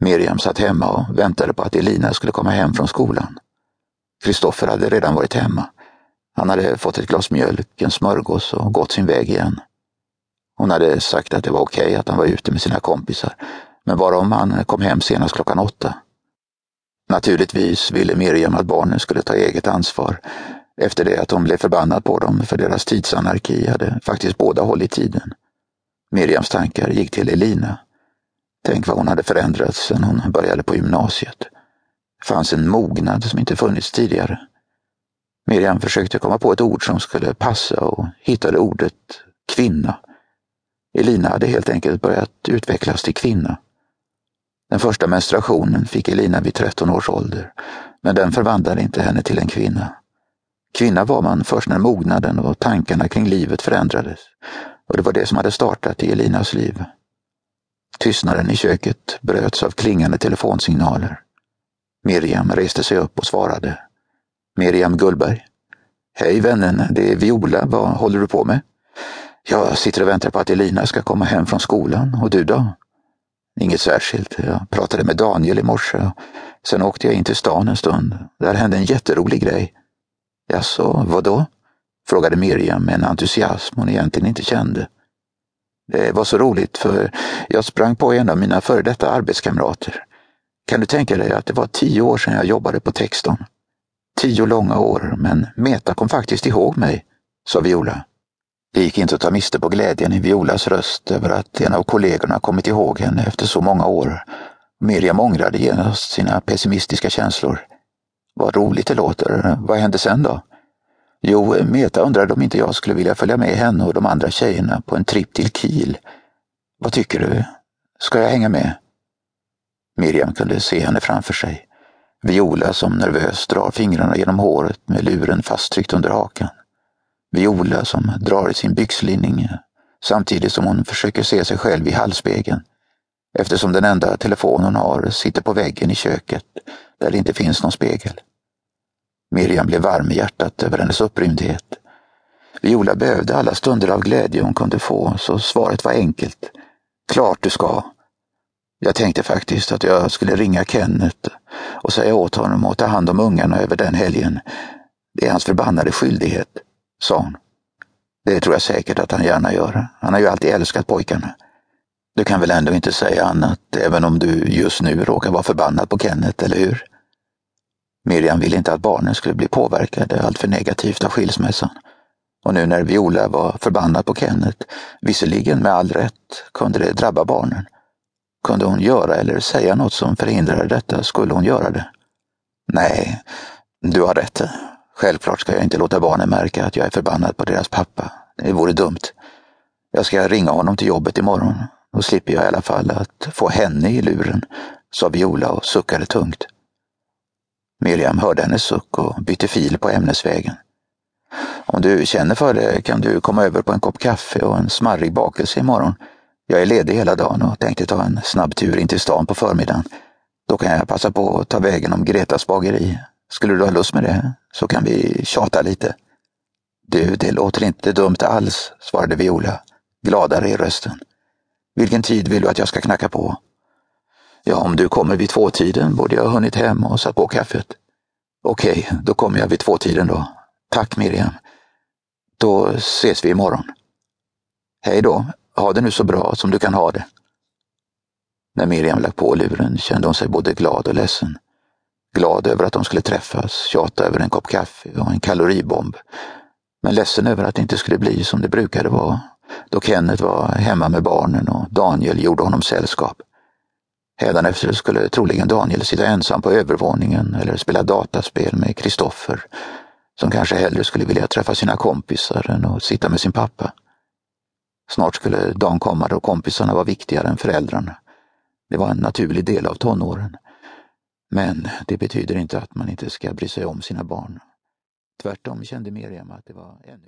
Miriam satt hemma och väntade på att Elina skulle komma hem från skolan. Kristoffer hade redan varit hemma. Han hade fått ett glas mjölk, en smörgås och gått sin väg igen. Hon hade sagt att det var okej okay att han var ute med sina kompisar, men bara om han kom hem senast klockan åtta. Naturligtvis ville Miriam att barnen skulle ta eget ansvar. Efter det att hon blev förbannad på dem för deras tidsanarki hade faktiskt båda hållit tiden. Miriams tankar gick till Elina. Tänk vad hon hade förändrats sedan hon började på gymnasiet. Det fanns en mognad som inte funnits tidigare. Miriam försökte komma på ett ord som skulle passa och hittade ordet kvinna. Elina hade helt enkelt börjat utvecklas till kvinna. Den första menstruationen fick Elina vid 13 års ålder, men den förvandlade inte henne till en kvinna. Kvinna var man först när mognaden och tankarna kring livet förändrades, och det var det som hade startat i Elinas liv. Tystnaden i köket bröts av klingande telefonsignaler. Miriam reste sig upp och svarade. Miriam Gullberg. Hej vännen, det är Viola. Vad håller du på med? Jag sitter och väntar på att Elina ska komma hem från skolan. Och du då? Inget särskilt. Jag pratade med Daniel i morse. Sen åkte jag in till stan en stund. Där hände en jätterolig grej. Jaså, vad då? frågade Miriam med en entusiasm hon egentligen inte kände. Det var så roligt för jag sprang på en av mina före detta arbetskamrater. Kan du tänka dig att det var tio år sedan jag jobbade på Texton? Tio långa år, men Meta kom faktiskt ihåg mig, sa Viola. Det gick inte att ta miste på glädjen i Violas röst över att en av kollegorna kommit ihåg henne efter så många år. Miriam ångrade genast sina pessimistiska känslor. Vad roligt det låter. Vad hände sen då? Jo, Meta undrade om inte jag skulle vilja följa med henne och de andra tjejerna på en tripp till Kiel. Vad tycker du? Ska jag hänga med? Miriam kunde se henne framför sig. Viola som nervöst drar fingrarna genom håret med luren fasttryckt under hakan. Viola som drar i sin byxlinning samtidigt som hon försöker se sig själv i hallspegeln eftersom den enda telefon hon har sitter på väggen i köket där det inte finns någon spegel. Miriam blev varm i hjärtat över hennes upprymdhet. Viola behövde alla stunder av glädje hon kunde få, så svaret var enkelt. Klart du ska. Jag tänkte faktiskt att jag skulle ringa Kenneth och säga åt honom att ta hand om ungarna över den helgen. Det är hans förbannade skyldighet, sa hon. Det tror jag säkert att han gärna gör. Han har ju alltid älskat pojkarna. Du kan väl ändå inte säga annat, även om du just nu råkar vara förbannad på Kenneth, eller hur? Miriam ville inte att barnen skulle bli påverkade alltför negativt av skilsmässan. Och nu när Viola var förbannad på Kenneth, visserligen med all rätt, kunde det drabba barnen. Kunde hon göra eller säga något som förhindrade detta skulle hon göra det. Nej, du har rätt. Självklart ska jag inte låta barnen märka att jag är förbannad på deras pappa. Det vore dumt. Jag ska ringa honom till jobbet imorgon. Då slipper jag i alla fall att få henne i luren, sa Viola och suckade tungt. Miriam hörde hennes suck och bytte fil på ämnesvägen. Om du känner för det kan du komma över på en kopp kaffe och en smarrig bakelse imorgon. Jag är ledig hela dagen och tänkte ta en snabb tur in till stan på förmiddagen. Då kan jag passa på att ta vägen om Gretas bageri. Skulle du ha lust med det så kan vi tjata lite. Du, det låter inte dumt alls, svarade Viola, gladare i rösten. Vilken tid vill du att jag ska knacka på? Ja, om du kommer vid tvåtiden borde jag ha hunnit hem och satt på kaffet. Okej, okay, då kommer jag vid tvåtiden då. Tack Miriam. Då ses vi imorgon. Hej då. Ha det nu så bra som du kan ha det. När Miriam lagt på luren kände hon sig både glad och ledsen. Glad över att de skulle träffas, tjata över en kopp kaffe och en kaloribomb. Men ledsen över att det inte skulle bli som det brukade vara, då Kenneth var hemma med barnen och Daniel gjorde honom sällskap. Hädanefter skulle troligen Daniel sitta ensam på övervåningen eller spela dataspel med Kristoffer, som kanske hellre skulle vilja träffa sina kompisar än att sitta med sin pappa. Snart skulle dagen komma då kompisarna var viktigare än föräldrarna. Det var en naturlig del av tonåren. Men det betyder inte att man inte ska bry sig om sina barn. Tvärtom kände Miriam att det var ännu